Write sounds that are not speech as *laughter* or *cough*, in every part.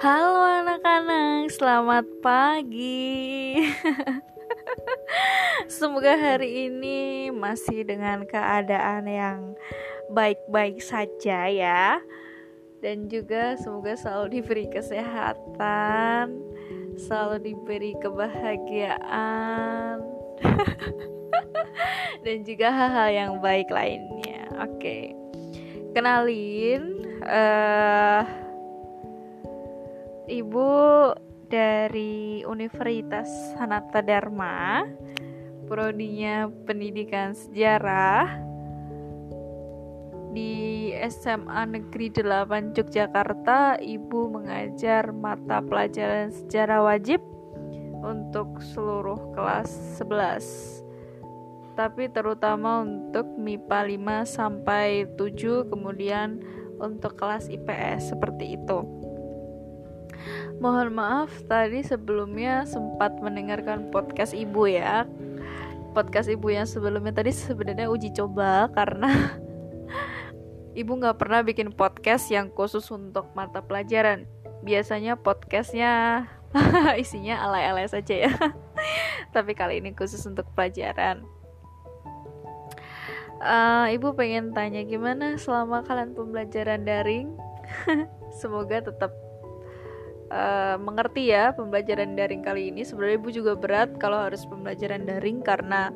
Halo anak-anak, selamat pagi. *laughs* Semoga hari ini masih dengan keadaan yang baik-baik saja ya. Dan juga semoga selalu diberi kesehatan, selalu diberi kebahagiaan. *laughs* dan juga hal-hal yang baik lainnya. Oke. Kenalin uh, Ibu dari Universitas Sanata Dharma, prodinya Pendidikan Sejarah di SMA Negeri 8 Yogyakarta. Ibu mengajar mata pelajaran sejarah wajib untuk seluruh kelas 11 tapi terutama untuk MIPA 5 sampai 7 kemudian untuk kelas IPS seperti itu. Mohon maaf tadi sebelumnya sempat mendengarkan podcast ibu ya. Podcast ibu yang sebelumnya tadi sebenarnya uji coba karena *laughs* ibu nggak pernah bikin podcast yang khusus untuk mata pelajaran. Biasanya podcastnya *laughs* isinya alay-alay saja ya. *laughs* Tapi kali ini khusus untuk pelajaran. Uh, ibu pengen tanya gimana selama kalian pembelajaran daring? Semoga tetap uh, mengerti ya pembelajaran daring kali ini. Sebenarnya ibu juga berat kalau harus pembelajaran daring karena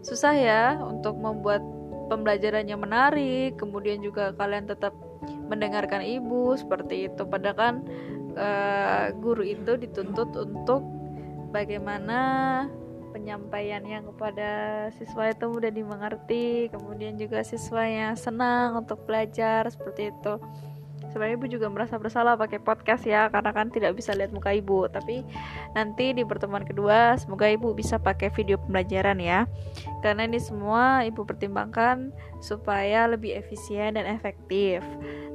susah ya untuk membuat pembelajarannya menarik. Kemudian juga kalian tetap mendengarkan ibu seperti itu. Padahal kan uh, guru itu dituntut untuk bagaimana penyampaiannya kepada siswa itu mudah dimengerti, kemudian juga siswanya senang untuk belajar seperti itu sebenarnya ibu juga merasa bersalah pakai podcast ya karena kan tidak bisa lihat muka ibu. Tapi nanti di pertemuan kedua semoga ibu bisa pakai video pembelajaran ya. Karena ini semua ibu pertimbangkan supaya lebih efisien dan efektif.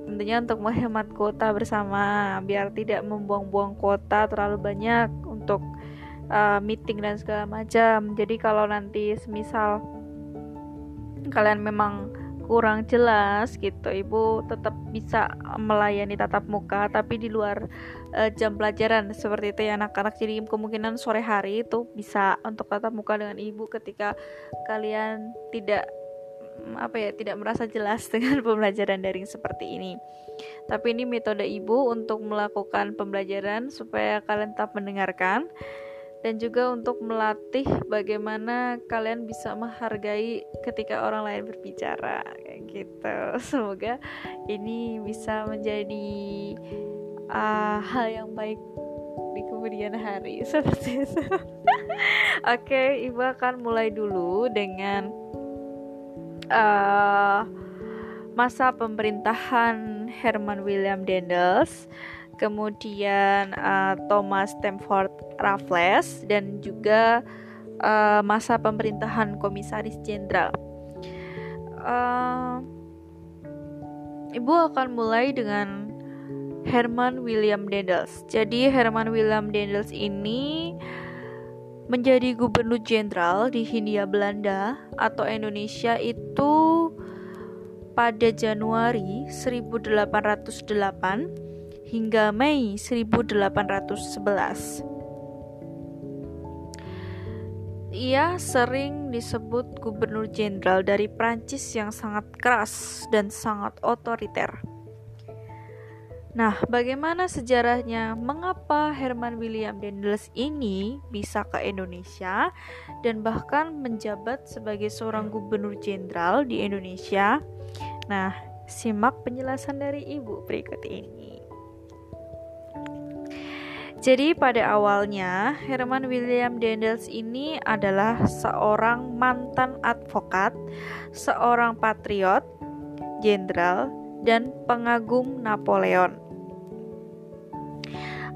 Tentunya untuk menghemat kuota bersama biar tidak membuang-buang kuota terlalu banyak untuk uh, meeting dan segala macam. Jadi kalau nanti semisal kalian memang kurang jelas gitu ibu tetap bisa melayani tatap muka tapi di luar uh, jam pelajaran seperti itu ya anak-anak jadi kemungkinan sore hari itu bisa untuk tatap muka dengan ibu ketika kalian tidak apa ya tidak merasa jelas *laughs* dengan pembelajaran daring seperti ini. Tapi ini metode ibu untuk melakukan pembelajaran supaya kalian tetap mendengarkan dan juga untuk melatih bagaimana kalian bisa menghargai ketika orang lain berbicara gitu. *laughs* Semoga ini bisa menjadi uh, hal yang baik di kemudian hari. *laughs* Seperti itu. *laughs* Oke okay, ibu akan mulai dulu dengan uh, masa pemerintahan Herman William Dendels kemudian uh, Thomas Stamford Raffles dan juga uh, masa pemerintahan Komisaris Jenderal. Uh, Ibu akan mulai dengan Herman William Dendels. Jadi Herman William Dendels ini menjadi gubernur jenderal di Hindia Belanda atau Indonesia itu pada Januari 1808 hingga Mei 1811. Ia sering disebut gubernur jenderal dari Prancis yang sangat keras dan sangat otoriter. Nah, bagaimana sejarahnya? Mengapa Herman William Dendels ini bisa ke Indonesia dan bahkan menjabat sebagai seorang gubernur jenderal di Indonesia? Nah, simak penjelasan dari ibu berikut ini. Jadi pada awalnya Herman William Dendels ini adalah seorang mantan advokat, seorang patriot, jenderal, dan pengagum Napoleon.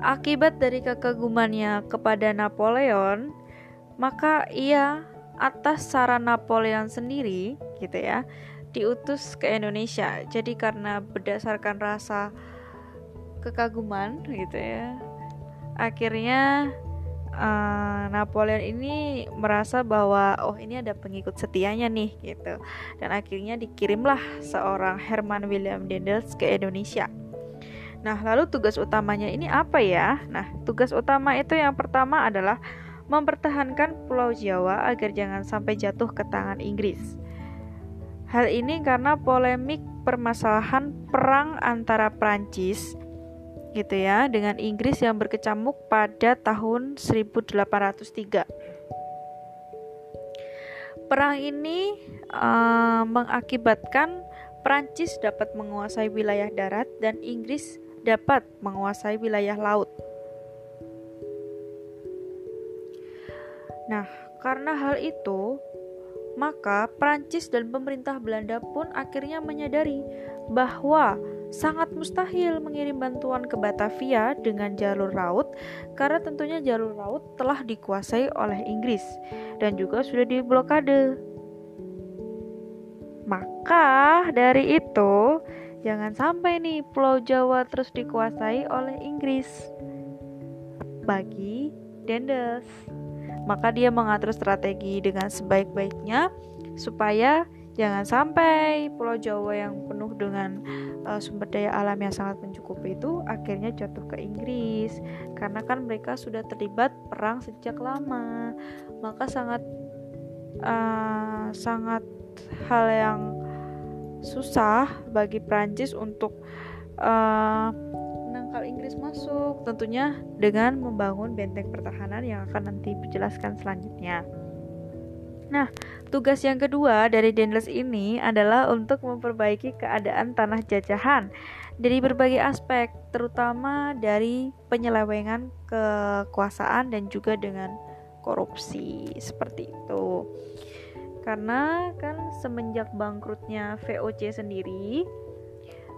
Akibat dari kekagumannya kepada Napoleon, maka ia atas saran Napoleon sendiri, gitu ya, diutus ke Indonesia. Jadi karena berdasarkan rasa kekaguman, gitu ya, akhirnya uh, Napoleon ini merasa bahwa oh ini ada pengikut setianya nih gitu dan akhirnya dikirimlah seorang Herman William Dendels ke Indonesia. Nah, lalu tugas utamanya ini apa ya? Nah, tugas utama itu yang pertama adalah mempertahankan Pulau Jawa agar jangan sampai jatuh ke tangan Inggris. Hal ini karena polemik permasalahan perang antara Prancis gitu ya dengan Inggris yang berkecamuk pada tahun 1803. Perang ini uh, mengakibatkan Prancis dapat menguasai wilayah darat dan Inggris dapat menguasai wilayah laut. Nah, karena hal itu, maka Prancis dan pemerintah Belanda pun akhirnya menyadari bahwa sangat mustahil mengirim bantuan ke Batavia dengan jalur laut karena tentunya jalur laut telah dikuasai oleh Inggris dan juga sudah diblokade. Maka dari itu, Jangan sampai nih Pulau Jawa terus dikuasai oleh Inggris. Bagi Dendels, maka dia mengatur strategi dengan sebaik-baiknya supaya jangan sampai Pulau Jawa yang penuh dengan uh, sumber daya alam yang sangat mencukupi itu akhirnya jatuh ke Inggris. Karena kan mereka sudah terlibat perang sejak lama. Maka sangat uh, sangat hal yang susah bagi Prancis untuk uh, menangkal Inggris masuk. Tentunya dengan membangun benteng pertahanan yang akan nanti dijelaskan selanjutnya. Nah, tugas yang kedua dari Dendles ini adalah untuk memperbaiki keadaan tanah jajahan dari berbagai aspek, terutama dari penyelewengan kekuasaan dan juga dengan korupsi. Seperti itu. Karena kan semenjak bangkrutnya VOC sendiri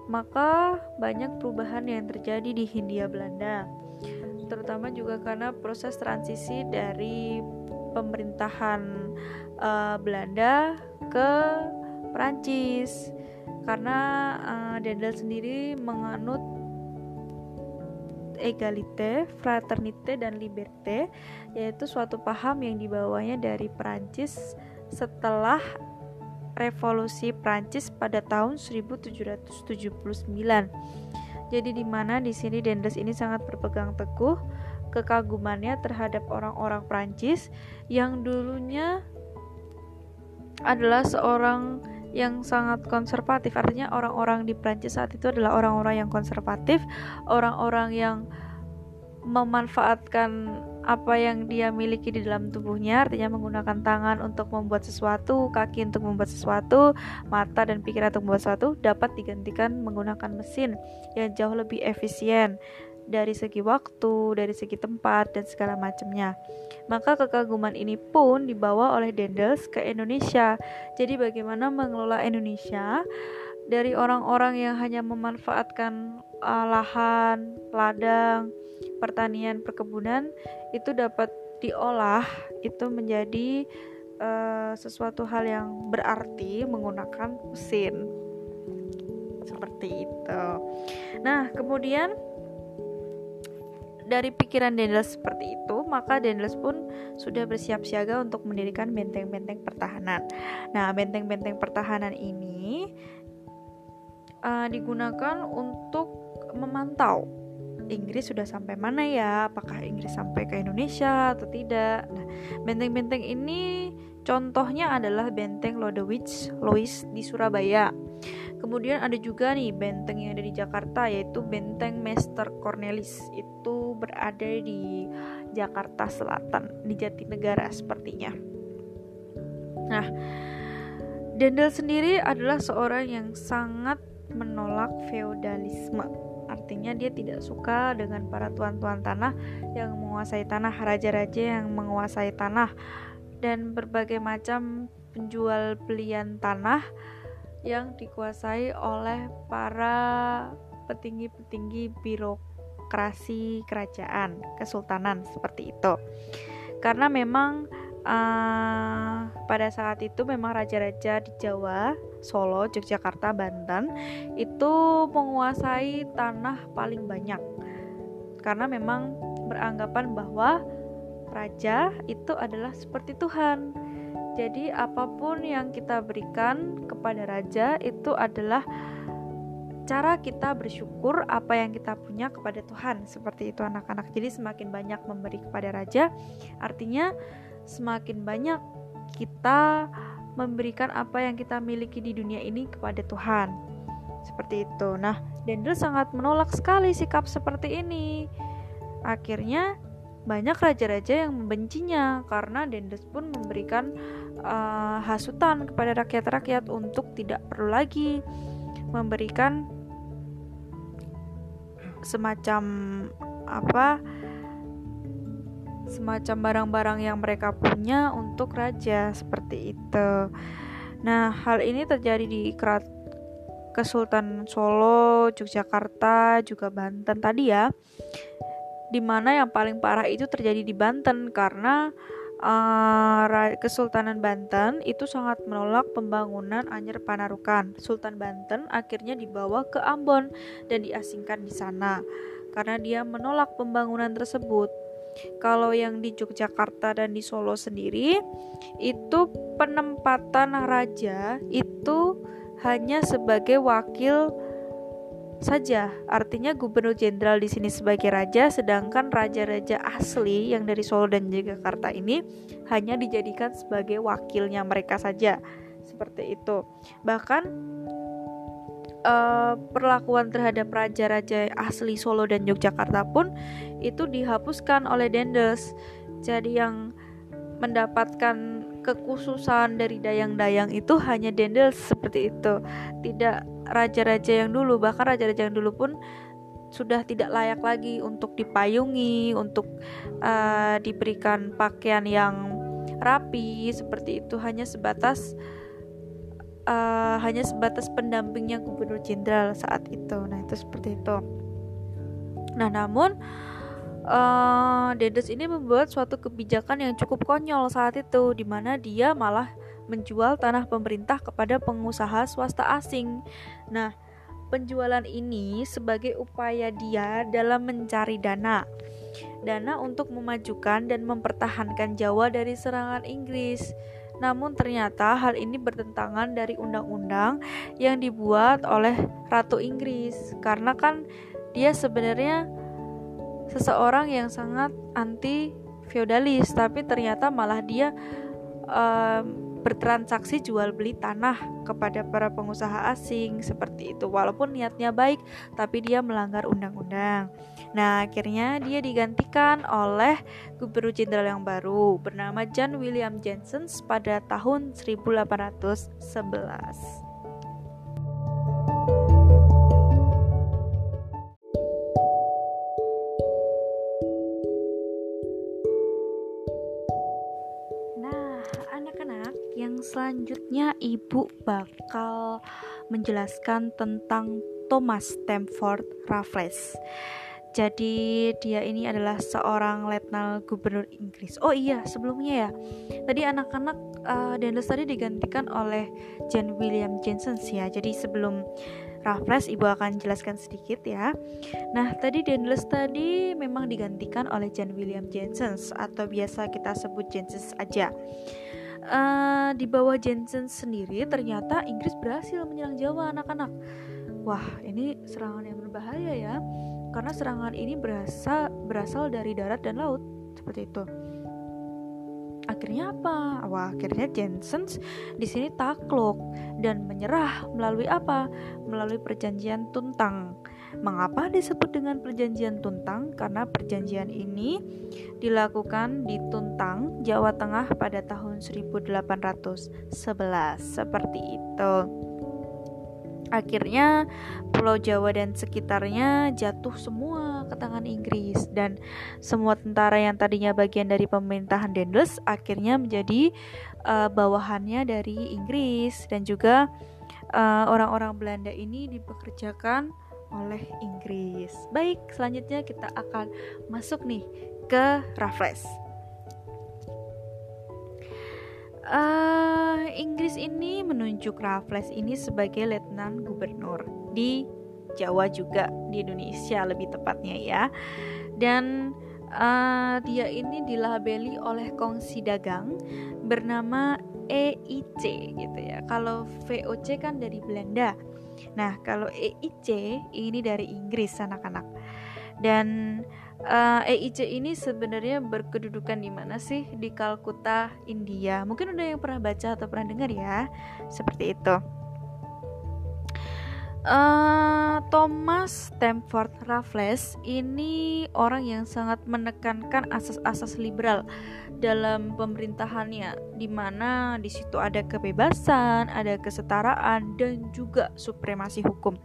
maka banyak perubahan yang terjadi di Hindia Belanda. Terutama juga karena proses transisi dari pemerintahan uh, Belanda ke Prancis karena uh, Dendel sendiri menganut egalite, fraternite, dan liberté yaitu suatu paham yang dibawanya dari Prancis setelah revolusi Prancis pada tahun 1779. Jadi di mana di sini Dendels ini sangat berpegang teguh kekagumannya terhadap orang-orang Prancis yang dulunya adalah seorang yang sangat konservatif. Artinya orang-orang di Prancis saat itu adalah orang-orang yang konservatif, orang-orang yang memanfaatkan apa yang dia miliki di dalam tubuhnya, artinya menggunakan tangan untuk membuat sesuatu, kaki untuk membuat sesuatu, mata dan pikiran untuk membuat sesuatu dapat digantikan menggunakan mesin yang jauh lebih efisien dari segi waktu, dari segi tempat dan segala macamnya. Maka kekaguman ini pun dibawa oleh Dendels ke Indonesia. Jadi bagaimana mengelola Indonesia dari orang-orang yang hanya memanfaatkan uh, lahan, ladang, pertanian perkebunan itu dapat diolah itu menjadi uh, sesuatu hal yang berarti menggunakan mesin seperti itu. Nah, kemudian dari pikiran Dendels seperti itu, maka Dendels pun sudah bersiap siaga untuk mendirikan benteng-benteng pertahanan. Nah, benteng-benteng pertahanan ini uh, digunakan untuk memantau Inggris sudah sampai mana ya? Apakah Inggris sampai ke Indonesia atau tidak? Nah, benteng-benteng ini contohnya adalah benteng Lodewijk Louis di Surabaya. Kemudian ada juga nih benteng yang ada di Jakarta yaitu benteng Master Cornelis. Itu berada di Jakarta Selatan, di Jatinegara sepertinya. Nah, Dendel sendiri adalah seorang yang sangat menolak feodalisme Artinya dia tidak suka dengan para tuan-tuan tanah yang menguasai tanah, raja-raja yang menguasai tanah dan berbagai macam penjual belian tanah yang dikuasai oleh para petinggi-petinggi birokrasi kerajaan, kesultanan seperti itu. Karena memang uh, pada saat itu memang raja-raja di Jawa, Solo, Yogyakarta, Banten itu menguasai tanah paling banyak karena memang beranggapan bahwa raja itu adalah seperti Tuhan. Jadi apa pun yang kita berikan kepada raja itu adalah cara kita bersyukur apa yang kita punya kepada Tuhan. Seperti itu anak-anak. Jadi semakin banyak memberi kepada raja artinya semakin banyak kita memberikan apa yang kita miliki di dunia ini kepada Tuhan. Seperti itu. Nah Dendel sangat menolak sekali sikap seperti ini. Akhirnya banyak raja-raja yang membencinya karena Dendes pun memberikan uh, hasutan kepada rakyat-rakyat untuk tidak perlu lagi memberikan semacam apa semacam barang-barang yang mereka punya untuk raja seperti itu. Nah, hal ini terjadi di Kerat Kesultanan Solo, Yogyakarta, juga Banten tadi ya. Di mana yang paling parah itu terjadi di Banten karena uh, Kesultanan Banten itu sangat menolak pembangunan Anyer Panarukan. Sultan Banten akhirnya dibawa ke Ambon dan diasingkan di sana karena dia menolak pembangunan tersebut. Kalau yang di Yogyakarta dan di Solo sendiri itu penempatan raja itu hanya sebagai wakil saja. Artinya gubernur jenderal di sini sebagai raja, sedangkan raja-raja asli yang dari Solo dan Jakarta ini hanya dijadikan sebagai wakilnya mereka saja. Seperti itu. Bahkan uh, perlakuan terhadap raja-raja asli Solo dan Yogyakarta pun itu dihapuskan oleh Dendels. Jadi yang mendapatkan kekhususan dari dayang-dayang itu hanya Dendels seperti itu. Tidak raja-raja yang dulu bahkan raja-raja yang dulu pun sudah tidak layak lagi untuk dipayungi untuk uh, diberikan pakaian yang rapi seperti itu. Hanya sebatas uh, hanya sebatas pendampingnya gubernur jenderal saat itu. Nah itu seperti itu. Nah namun uh, Dedes ini membuat suatu kebijakan yang cukup konyol saat itu di mana dia malah menjual tanah pemerintah kepada pengusaha swasta asing. Nah, penjualan ini sebagai upaya dia dalam mencari dana. Dana untuk memajukan dan mempertahankan Jawa dari serangan Inggris. Namun ternyata hal ini bertentangan dari undang-undang yang dibuat oleh Ratu Inggris karena kan dia sebenarnya seseorang yang sangat anti feodalis tapi ternyata malah dia um, bertransaksi jual beli tanah kepada para pengusaha asing seperti itu walaupun niatnya baik tapi dia melanggar undang-undang. Nah, akhirnya dia digantikan oleh gubernur jenderal yang baru bernama John William Jensen pada tahun 1811. Selanjutnya ibu bakal menjelaskan tentang Thomas Stamford Raffles. Jadi dia ini adalah seorang letnan gubernur Inggris. Oh iya, sebelumnya ya. Tadi anak-anak uh, Daniels tadi digantikan oleh John William Jensen ya. Jadi sebelum Raffles ibu akan jelaskan sedikit ya. Nah, tadi Daniels tadi memang digantikan oleh John William Jensen atau biasa kita sebut Jensen aja uh, di bawah Jensen sendiri ternyata Inggris berhasil menyerang Jawa anak-anak. Wah, ini serangan yang berbahaya ya. Karena serangan ini berasal berasal dari darat dan laut seperti itu. Akhirnya apa? Wah, akhirnya Jensen di sini takluk dan menyerah melalui apa? Melalui perjanjian Tuntang. Mengapa disebut dengan perjanjian Tuntang? Karena perjanjian ini dilakukan di Tuntang, Jawa Tengah pada tahun 1811. Seperti itu. Akhirnya Pulau Jawa dan sekitarnya jatuh semua ke tangan Inggris dan semua tentara yang tadinya bagian dari pemerintahan Dendels akhirnya menjadi uh, bawahannya dari Inggris dan juga eh, orang-orang uh, Belanda ini dipekerjakan oleh Inggris. Baik, selanjutnya kita akan masuk nih ke Raffles. Uh, Inggris ini menunjuk Raffles ini sebagai letnan gubernur di Jawa juga di Indonesia lebih tepatnya ya. Dan uh, dia ini dilabeli oleh kongsi dagang bernama EIC gitu ya. Kalau VOC kan dari Belanda. Nah, kalau EIC ini dari Inggris anak-anak. Dan uh, eh, EIC ini sebenarnya berkedudukan di mana sih? Di Kalkuta, India. Mungkin udah yang pernah baca atau pernah dengar ya. Seperti itu. Uh, Thomas Stamford Raffles ini orang yang sangat menekankan asas-asas liberal dalam pemerintahannya, di mana di situ ada kebebasan, ada kesetaraan, dan juga supremasi hukum.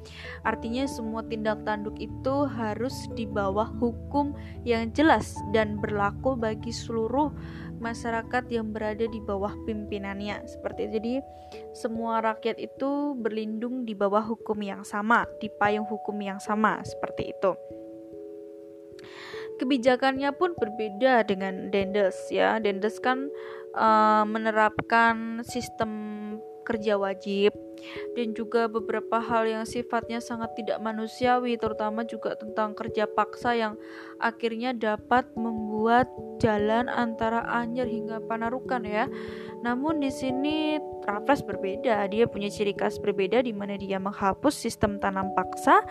Artinya semua tindak tanduk itu harus di bawah hukum yang jelas dan berlaku bagi seluruh masyarakat yang berada di bawah pimpinannya seperti itu. Jadi semua rakyat itu berlindung di bawah hukum yang sama, di payung hukum yang sama seperti itu. Kebijakannya pun berbeda dengan Dendes ya. Dendes kan uh, menerapkan sistem kerja wajib dan juga beberapa hal yang sifatnya sangat tidak manusiawi terutama juga tentang kerja paksa yang akhirnya dapat membuat jalan antara Anyer hingga Panarukan ya. Namun di sini Raffles berbeda, dia punya ciri khas berbeda di mana dia menghapus sistem tanam paksa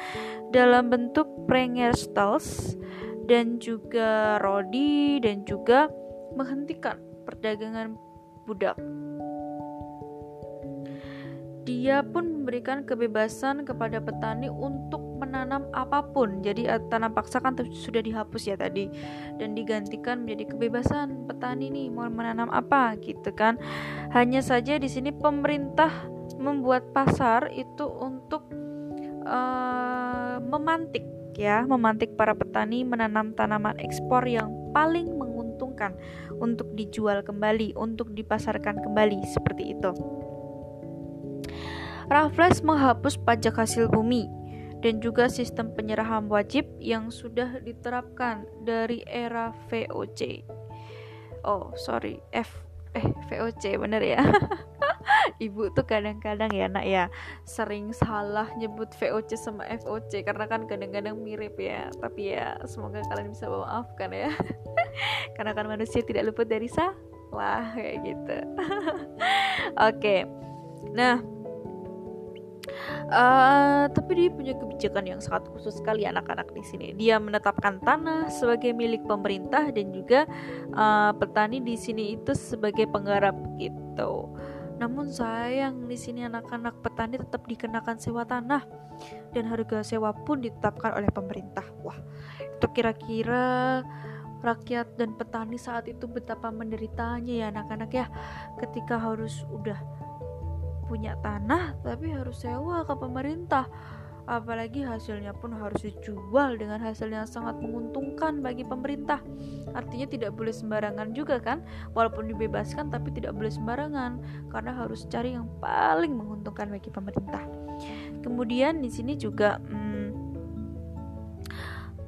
dalam bentuk Prengerstalls dan juga Rodi dan juga menghentikan perdagangan budak dia pun memberikan kebebasan kepada petani untuk menanam apa pun. Jadi eh, tanam paksa kan sudah dihapus ya tadi dan digantikan menjadi kebebasan petani nih mau menanam apa gitu kan. Hanya saja di sini pemerintah membuat pasar itu untuk uh, memantik ya, memantik para petani menanam tanaman ekspor yang paling menguntungkan untuk dijual kembali, untuk dipasarkan kembali seperti itu. Raffles menghapus pajak hasil bumi dan juga sistem penyerahan wajib yang sudah diterapkan dari era VOC. Oh, sorry, F eh VOC bener ya. *laughs* Ibu tuh kadang-kadang ya nak ya sering salah nyebut VOC sama FOC karena kan kadang-kadang mirip ya. Tapi ya semoga kalian bisa memaafkan ya. *laughs* karena kan manusia tidak luput dari salah kayak gitu. *laughs* Oke. Okay. Nah, Uh, tapi dia punya kebijakan yang sangat khusus sekali anak-anak di sini. Dia menetapkan tanah sebagai milik pemerintah dan juga uh, petani di sini itu sebagai penggarap gitu. Namun sayang di sini anak-anak petani tetap dikenakan sewa tanah dan harga sewa pun ditetapkan oleh pemerintah. Wah, itu kira-kira rakyat dan petani saat itu betapa menderitanya ya anak-anak ya ketika harus udah punya tanah tapi harus sewa ke pemerintah. Apalagi hasilnya pun harus dijual dengan hasil yang sangat menguntungkan bagi pemerintah. Artinya tidak boleh sembarangan juga kan? Walaupun dibebaskan tapi tidak boleh sembarangan. Karena harus cari yang paling menguntungkan bagi pemerintah. Kemudian di sini juga hmm,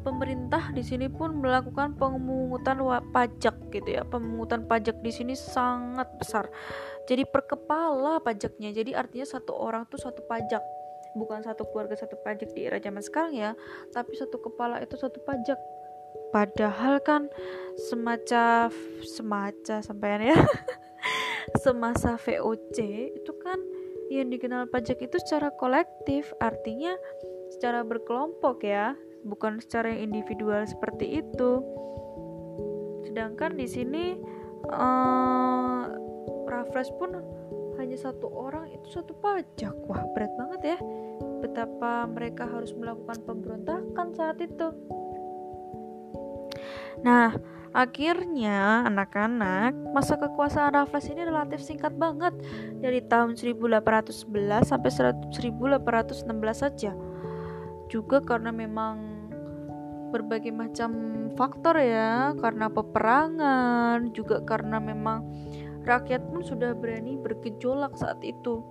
pemerintah di sini pun melakukan pemungutan pajak gitu ya. Pemungutan pajak di sini sangat besar. Jadi per kepala pajaknya. Jadi artinya satu orang tuh satu pajak. Bukan satu keluarga satu pajak di era zaman sekarang ya. Tapi satu kepala itu satu pajak. Padahal kan semacam semacam sampean ya. *laughs* Semasa VOC itu kan yang dikenal pajak itu secara kolektif. Artinya secara berkelompok ya bukan secara individual seperti itu. Sedangkan di sini uh, Raffles pun hanya satu orang itu satu pajak. Wah berat banget ya. Betapa mereka harus melakukan pemberontakan saat itu. Nah akhirnya anak-anak masa kekuasaan Raffles ini relatif singkat banget. Dari tahun 1811 sampai 1816 saja. Juga karena memang berbagai macam faktor ya karena peperangan juga karena memang rakyat pun sudah berani bergejolak saat itu.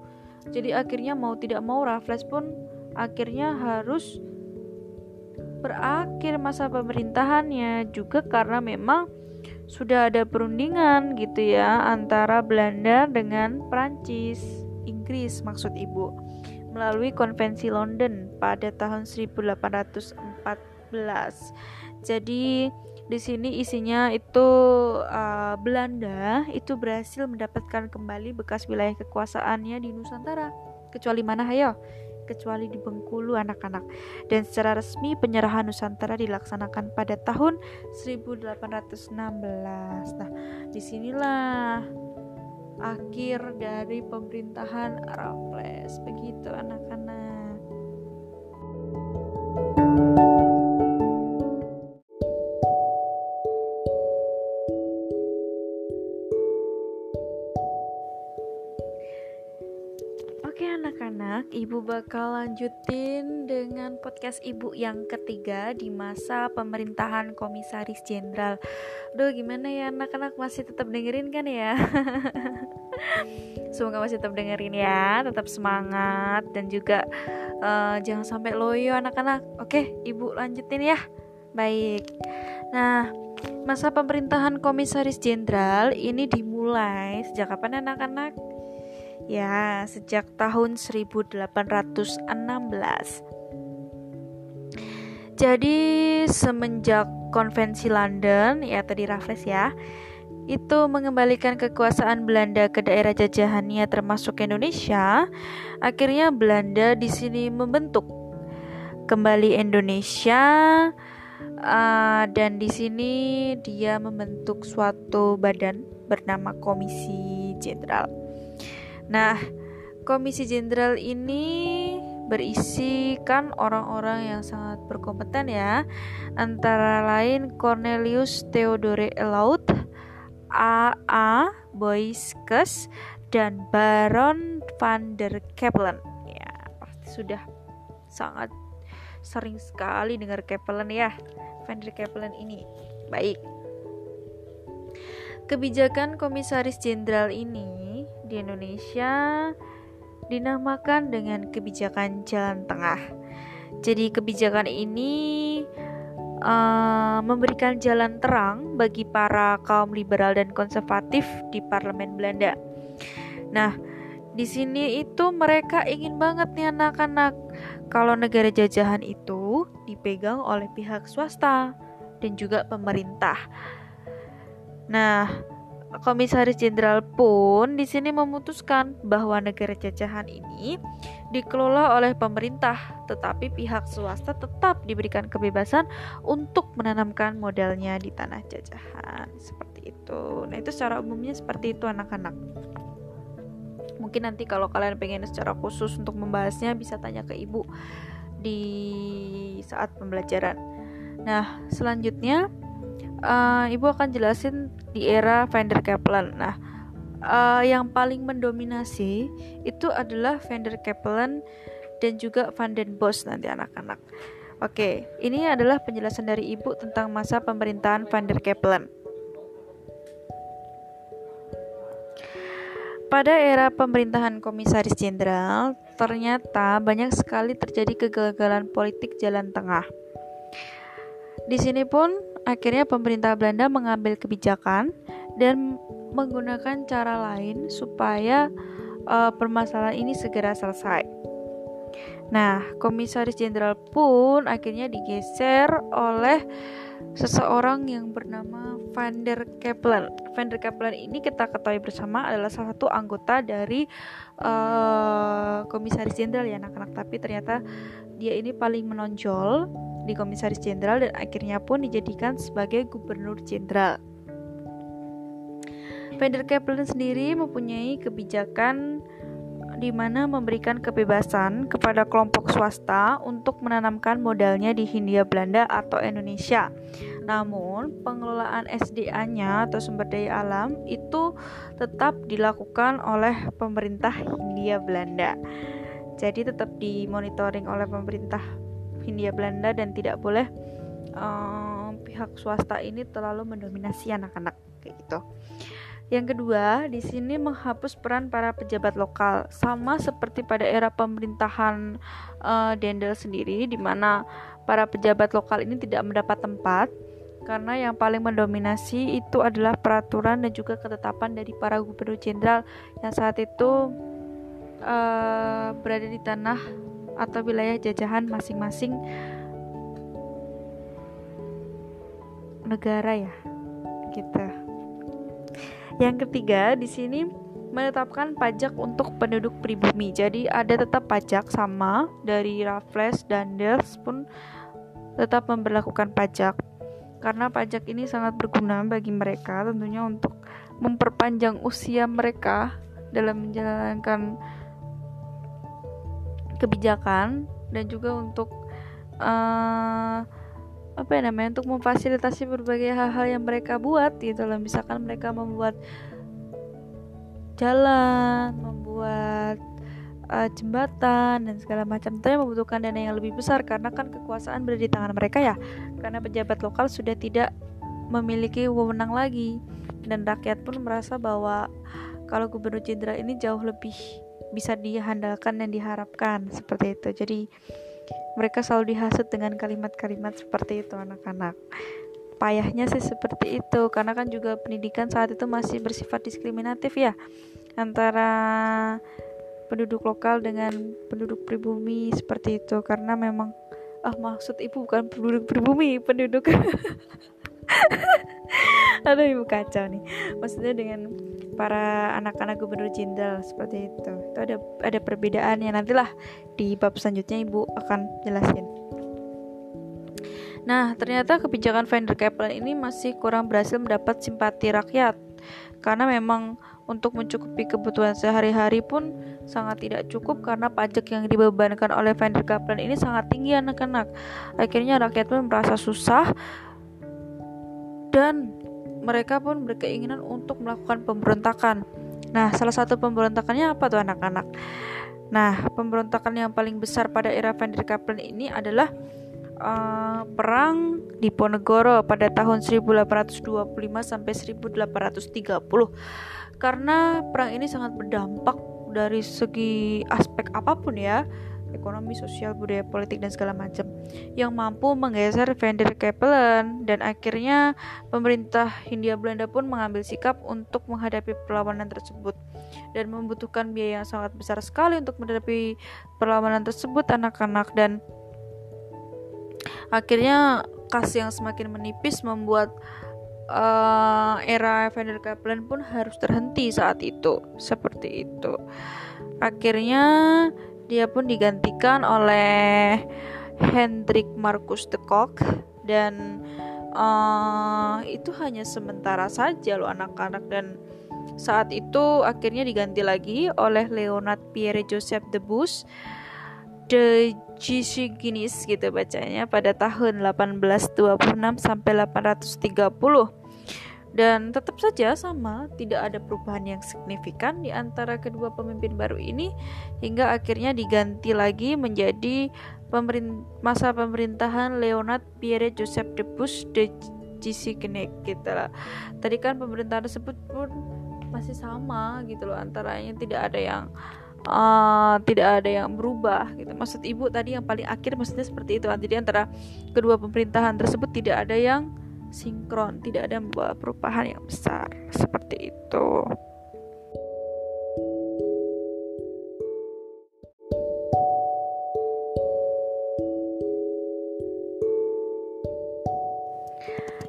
Jadi akhirnya mau tidak mau Raffles pun akhirnya harus berakhir masa pemerintahannya juga karena memang sudah ada perundingan gitu ya antara Belanda dengan Prancis, Inggris maksud Ibu melalui konvensi London pada tahun 1814. Jadi di sini isinya itu uh, Belanda itu berhasil mendapatkan kembali bekas wilayah kekuasaannya di Nusantara. Kecuali mana hayo? Kecuali di Bengkulu anak-anak. Dan secara resmi penyerahan Nusantara dilaksanakan pada tahun 1816. Nah, di sinilah akhir dari pemerintahan Raffles. Begitu anak-anak. Ibu bakal lanjutin dengan podcast Ibu yang ketiga di masa pemerintahan Komisaris Jenderal. Duh, gimana ya anak-anak masih tetap dengerin kan ya? *laughs* Semoga masih tetap dengerin ya, tetap semangat dan juga uh, jangan sampai loyo anak-anak. Oke, Ibu lanjutin ya. Baik. Nah, masa pemerintahan Komisaris Jenderal ini dimulai sejak kapan anak-anak? Ya, sejak tahun 1816. Jadi semenjak konvensi London, ya tadi Raffles ya, itu mengembalikan kekuasaan Belanda ke daerah jajahannya termasuk Indonesia, akhirnya Belanda di sini membentuk kembali Indonesia uh, dan di sini dia membentuk suatu badan bernama Komisi Jenderal. Nah, Komisi Jenderal ini berisikan orang-orang yang sangat berkompeten ya, antara lain Cornelius Theodore Elaut, A.A. Boyskes, dan Baron van der Kepelen. Ya, sudah sangat sering sekali dengar Kepelen ya, van der Kepelen ini. Baik. Kebijakan Komisaris Jenderal ini di Indonesia dinamakan dengan kebijakan jalan tengah. Jadi kebijakan ini uh, memberikan jalan terang bagi para kaum liberal dan konservatif di parlemen Belanda. Nah, di sini itu mereka ingin banget nih anak-anak kalau negara jajahan itu dipegang oleh pihak swasta dan juga pemerintah. Nah, Komisaris Jenderal pun di sini memutuskan bahwa negara jajahan ini dikelola oleh pemerintah, tetapi pihak swasta tetap diberikan kebebasan untuk menanamkan modalnya di tanah jajahan. Seperti itu. Nah, itu secara umumnya seperti itu anak-anak. Mungkin nanti kalau kalian pengen secara khusus untuk membahasnya bisa tanya ke ibu di saat pembelajaran. Nah, selanjutnya uh, ibu akan jelasin di era Vander Kaplan. Nah, uh, yang paling mendominasi itu adalah Vander Kaplan dan juga Van den Bos nanti anak-anak. Oke, ini adalah penjelasan dari ibu tentang masa pemerintahan Van der. Pada era pemerintahan Komisaris Jenderal, ternyata banyak sekali terjadi kegagalan politik jalan tengah. Di sini pun akhirnya pemerintah Belanda mengambil kebijakan dan menggunakan cara lain supaya uh, permasalahan ini segera selesai. Nah, Komisaris Jenderal pun akhirnya digeser oleh seseorang yang bernama Van der Kepler. Van der Kepler ini kita ketahui bersama adalah salah satu anggota dari uh, Komisaris Jenderal ya anak-anak, tapi ternyata dia ini paling menonjol di Komisaris Jenderal dan akhirnya pun dijadikan sebagai Gubernur Jenderal. Vander Kaplan sendiri mempunyai kebijakan di mana memberikan kebebasan kepada kelompok swasta untuk menanamkan modalnya di Hindia Belanda atau Indonesia. Namun, pengelolaan SDA-nya atau sumber daya alam itu tetap dilakukan oleh pemerintah Hindia Belanda. Jadi tetap dimonitoring oleh pemerintah Hindia Belanda dan tidak boleh um, pihak swasta ini terlalu mendominasi anak-anak kayak gitu. Yang kedua, di sini menghapus peran para pejabat lokal, sama seperti pada era pemerintahan uh, Dendel sendiri, di mana para pejabat lokal ini tidak mendapat tempat karena yang paling mendominasi itu adalah peraturan dan juga ketetapan dari para gubernur jenderal yang saat itu uh, berada di tanah atau wilayah jajahan masing-masing negara ya gitu. Yang ketiga di sini menetapkan pajak untuk penduduk pribumi. Jadi ada tetap pajak sama dari Raffles dan Dels pun tetap memperlakukan pajak. Karena pajak ini sangat berguna bagi mereka tentunya untuk memperpanjang usia mereka dalam menjalankan kebijakan dan juga untuk uh, apa ya namanya untuk memfasilitasi berbagai hal-hal yang mereka buat gitu loh. Misalkan mereka membuat jalan membuat uh, jembatan dan segala macam. Itu membutuhkan dana yang lebih besar karena kan kekuasaan berada di tangan mereka ya. Karena pejabat lokal sudah tidak memiliki wewenang lagi. Dan rakyat pun merasa bahwa kalau gubernur jenderal ini jauh lebih bisa dihandalkan dan diharapkan seperti itu. Jadi mereka selalu dihasut dengan kalimat-kalimat seperti itu anak-anak. Payahnya sih seperti itu karena kan juga pendidikan saat itu masih bersifat diskriminatif ya antara penduduk lokal dengan penduduk pribumi seperti itu. Karena memang ah maksud ibu bukan penduduk pribumi penduduk *laughs* *laughs* aduh ibu kacau nih. Maksudnya dengan para anak-anak gubernur jenderal seperti itu. Itu ada ada perbedaan yang nantilah di bab selanjutnya ibu akan jelasin. Nah ternyata kebijakan Vander Kaplan ini masih kurang berhasil mendapat simpati rakyat. Karena memang untuk mencukupi kebutuhan sehari-hari pun sangat tidak cukup karena pajak yang dibebankan oleh Vander Kaplan ini sangat tinggi anak-anak. Akhirnya rakyat pun merasa susah dan mereka pun berkeinginan untuk melakukan pemberontakan. Nah, salah satu pemberontakannya apa tuh anak-anak? Nah, pemberontakan yang paling besar pada era Van der Kaplan ini adalah uh, perang di Ponegoro pada tahun 1825 sampai 1830. Karena perang ini sangat berdampak dari segi aspek apa pun ya ekonomi, sosial, budaya, politik dan segala macam yang mampu menggeser Van der dan akhirnya pemerintah Hindia Belanda pun mengambil sikap untuk menghadapi perlawanan tersebut dan membutuhkan biaya yang sangat besar sekali untuk menghadapi perlawanan tersebut anak-anak. Dan akhirnya kas yang semakin menipis membuat uh, era Van der Kapellen pun harus terhenti saat itu. Seperti itu. Akhirnya dia pun digantikan oleh Hendrik Markus de Kock. Dan uh, itu hanya sementara saja loh anak-anak. Dan saat itu akhirnya diganti lagi oleh Leonard Pierre Joseph de Bus de Gisiginis gitu bacanya pada tahun 1826 sampai 830 dan tetap saja sama, tidak ada perubahan yang signifikan di antara kedua pemimpin baru ini hingga akhirnya diganti lagi menjadi pemerin masa pemerintahan Leonard Pierre Joseph de Bush de Gisigenek gitu lah. Tadi kan pemerintahan tersebut pun masih sama gitu loh antaranya tidak ada yang uh, tidak ada yang berubah gitu. Maksud ibu tadi yang paling akhir maksudnya seperti itu. Jadi antara kedua pemerintahan tersebut tidak ada yang sinkron, tidak ada membawa perubahan yang besar seperti itu.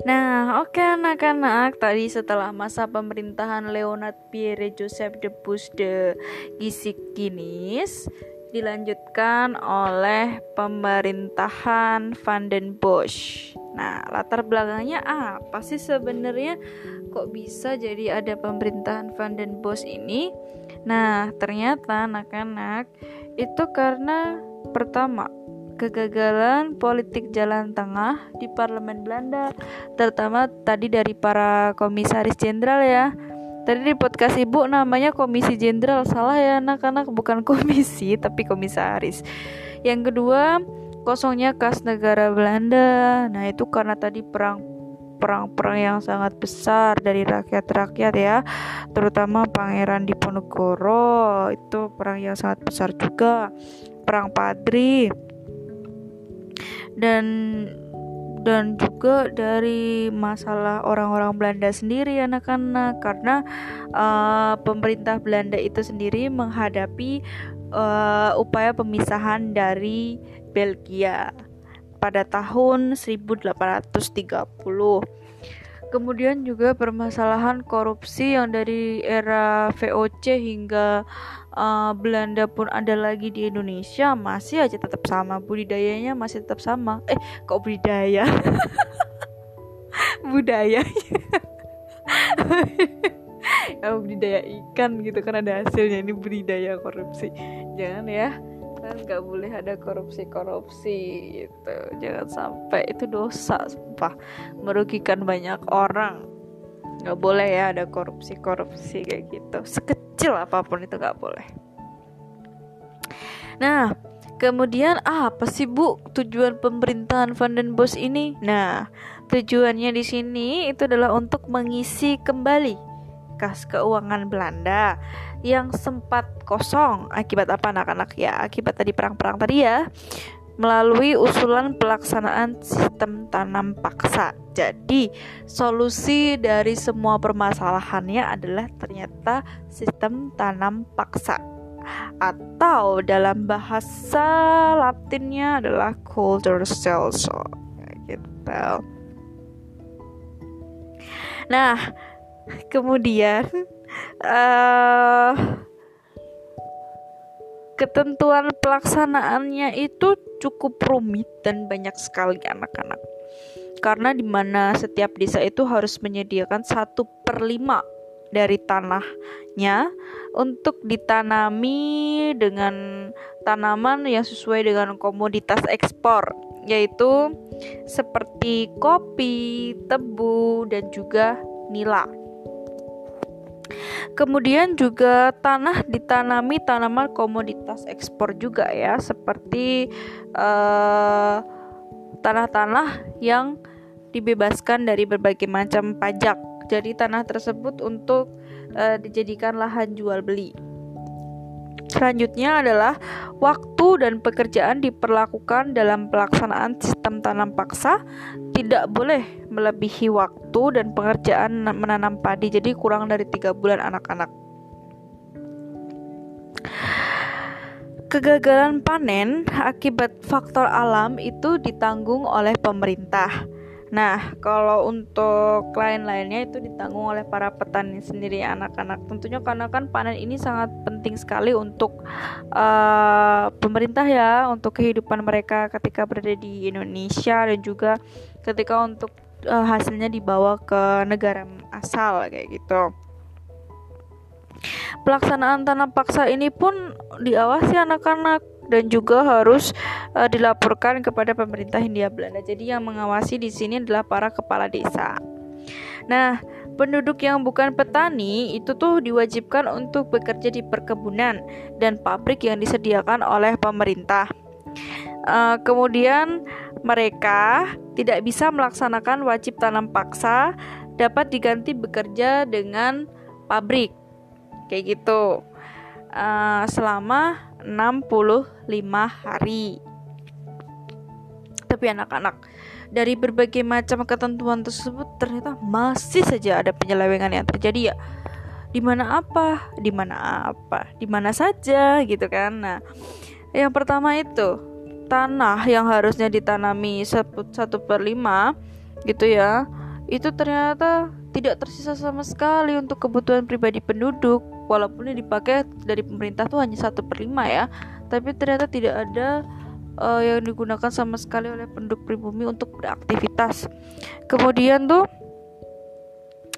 Nah, oke okay, anak-anak, tadi setelah masa pemerintahan Leonard Pierre Joseph de Bush de Gisikinis dilanjutkan oleh pemerintahan Van den Bosch. Nah, latar belakangnya apa sih sebenarnya kok bisa jadi ada pemerintahan Van den Bosch ini? Nah, ternyata anak-anak itu karena pertama kegagalan politik jalan tengah di parlemen Belanda, terutama tadi dari para komisaris jenderal ya. Tadi di podcast ibu namanya komisi jenderal salah ya anak-anak bukan *laughs* komisi tapi komisaris. Yang kedua kosongnya kas negara Belanda. Nah, itu karena tadi perang perang-perang yang sangat besar dari rakyat-rakyat ya, terutama Pangeran Diponegoro. Itu perang yang sangat besar juga, perang Padri. Dan dan juga dari masalah orang-orang Belanda sendiri anak-anak. Karena uh, pemerintah Belanda itu sendiri menghadapi uh, upaya pemisahan dari Belgia pada tahun 1830. Kemudian juga permasalahan korupsi yang dari era VOC hingga uh, Belanda pun ada lagi di Indonesia masih aja tetap sama budidayanya masih tetap sama. Eh kok budidaya? *laughs* budaya *laughs* ya budidaya ikan gitu kan ada hasilnya ini budidaya korupsi jangan ya kan nggak boleh ada korupsi korupsi gitu. Jangan sampai itu dosa sumpah. Merugikan banyak orang. Nggak boleh ya ada korupsi korupsi kayak gitu. Sekecil apa pun itu nggak boleh. Nah kemudian ah, apa sih bu tujuan pemerintahan Van den ini? Nah tujuannya di sini itu adalah untuk mengisi kembali kas keuangan Belanda yang sempat kosong akibat apa anak-anak ya akibat tadi perang-perang tadi ya melalui usulan pelaksanaan sistem tanam paksa. Jadi, solusi dari semua permasalahannya adalah ternyata sistem tanam paksa. Atau dalam bahasa Latinnya adalah culture cells. Gitu. Nah, kemudian uh, ketentuan pelaksanaannya itu cukup rumit dan banyak sekali anak-anak karena di mana setiap desa itu harus menyediakan satu per lima dari tanahnya untuk ditanami dengan tanaman yang sesuai dengan komoditas ekspor yaitu seperti kopi, tebu, dan juga nila. Kemudian juga tanah ditanami tanaman komoditas ekspor juga ya, seperti eh, tanah-tanah yang dibebaskan dari berbagai macam pajak. Jadi tanah tersebut untuk uh, dijadikan lahan jual beli. Selanjutnya adalah waktu dan pekerjaan diperlakukan dalam pelaksanaan sistem tanam paksa tidak boleh melebihi waktu dan pengerjaan menanam padi jadi kurang dari tiga bulan anak-anak. Kegagalan panen akibat faktor alam itu ditanggung oleh pemerintah. Nah, kalau untuk lain-lainnya itu ditanggung oleh para petani sendiri anak-anak. Tentunya karena kan panen ini sangat penting sekali untuk uh, pemerintah ya, untuk kehidupan mereka ketika berada di Indonesia dan juga ketika untuk uh, hasilnya dibawa ke negara asal kayak gitu. Pelaksanaan tanam paksa ini pun diawasi anak-anak dan juga harus uh, dilaporkan kepada pemerintah Hindia Belanda. Jadi yang mengawasi di sini adalah para kepala desa. Nah, penduduk yang bukan petani itu tuh diwajibkan untuk bekerja di perkebunan dan pabrik yang disediakan oleh pemerintah. Uh, kemudian mereka tidak bisa melaksanakan wajib tanam paksa dapat diganti bekerja dengan pabrik kayak gitu uh, selama 65 hari. Tapi anak-anak dari berbagai macam ketentuan tersebut ternyata masih saja ada penyelewengan yang terjadi ya. Di mana apa? Di mana apa? Di mana saja gitu kan. Nah, yang pertama itu tanah yang harusnya ditanami satu per lima gitu ya itu ternyata tidak tersisa sama sekali untuk kebutuhan pribadi penduduk walaupun yang dipakai dari pemerintah tuh hanya satu per lima ya tapi ternyata tidak ada uh, yang digunakan sama sekali oleh penduduk pribumi untuk beraktivitas. Kemudian tuh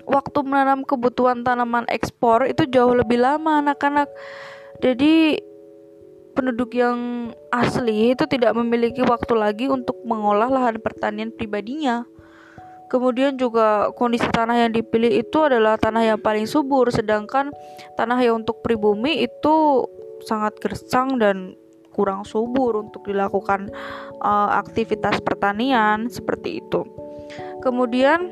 waktu menanam kebutuhan tanaman ekspor itu jauh lebih lama anak-anak. Jadi penduduk yang asli itu tidak memiliki waktu lagi untuk mengolah lahan pertanian pribadinya Kemudian juga kondisi tanah yang dipilih itu adalah tanah yang paling subur, sedangkan tanah yang untuk pribumi itu sangat gersang dan kurang subur untuk dilakukan uh, aktivitas pertanian seperti itu. Kemudian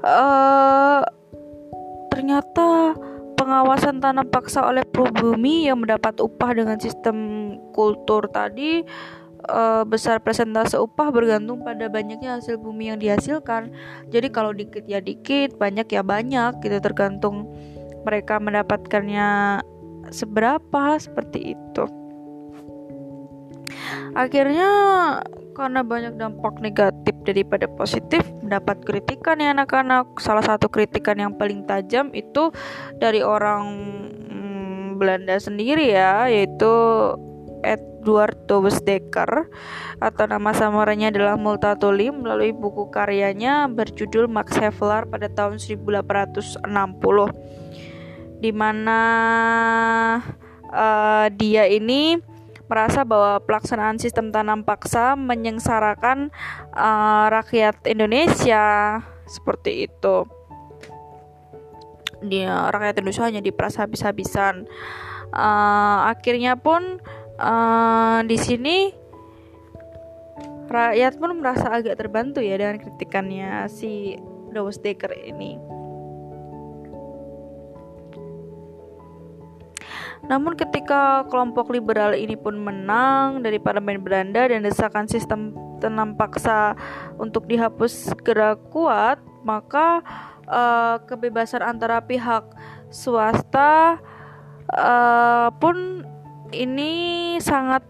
uh, ternyata pengawasan tanam paksa oleh pribumi yang mendapat upah dengan sistem kultur tadi uh, besar presentase upah bergantung pada banyaknya hasil bumi yang dihasilkan. Jadi kalau dikit ya dikit, banyak ya banyak gitu tergantung mereka mendapatkannya seberapa seperti itu. akhirnya karena banyak dampak negatif daripada positif mendapat kritikan ya anak-anak salah satu kritikan yang paling tajam itu dari orang hmm, Belanda sendiri ya yaitu Edward Thomas Dekker atau nama samaranya adalah Multatuli melalui buku karyanya berjudul Max Havelaar pada tahun 1860 di mana uh, dia ini merasa bahwa pelaksanaan sistem tanam paksa menyengsarakan uh, rakyat Indonesia seperti itu. Dia rakyat Indonesia hanya diperas habis-habisan. Uh, akhirnya pun uh, di sini rakyat pun merasa agak terbantu ya dengan kritikannya si Dawes Dekker ini. Namun ketika kelompok liberal ini pun menang dari parlemen Belanda dan desakan sistem tanam paksa untuk dihapus segera kuat, maka uh, kebebasan antara pihak swasta uh, pun ini sangat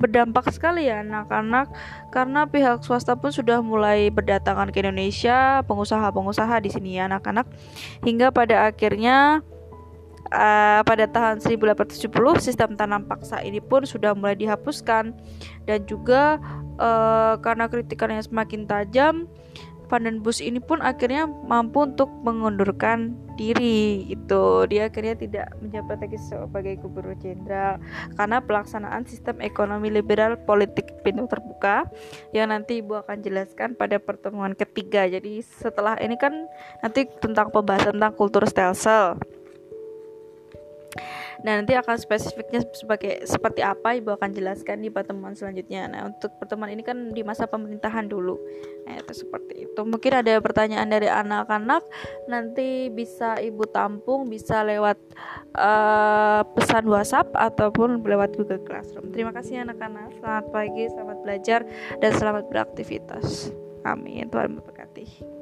berdampak sekali ya anak-anak karena pihak swasta pun sudah mulai berdatangan ke Indonesia pengusaha-pengusaha di sini ya anak-anak. Hingga pada akhirnya uh, pada tahun 1870 sistem tanam paksa ini pun sudah mulai dihapuskan. Dan juga uh, karena kritikannya semakin tajam Van den Bus ini pun akhirnya mampu untuk mengundurkan diri itu dia akhirnya tidak menjabat lagi sebagai gubernur jenderal karena pelaksanaan sistem ekonomi liberal politik pintu terbuka yang nanti ibu akan jelaskan pada pertemuan ketiga. Jadi setelah ini kan nanti tentang pembahasan tentang kultur stelsel Nah, nanti akan spesifiknya sebagai seperti apa Ibu akan jelaskan di pertemuan selanjutnya. Nah, untuk pertemuan ini kan di masa pemerintahan dulu. Nah, itu seperti itu. Mungkin ada pertanyaan dari anak-anak nanti bisa Ibu tampung bisa lewat uh, pesan WhatsApp ataupun lewat Google Classroom. Terima kasih anak-anak. Selamat pagi, selamat belajar dan selamat beraktivitas. Amin. Tuhan memberkati.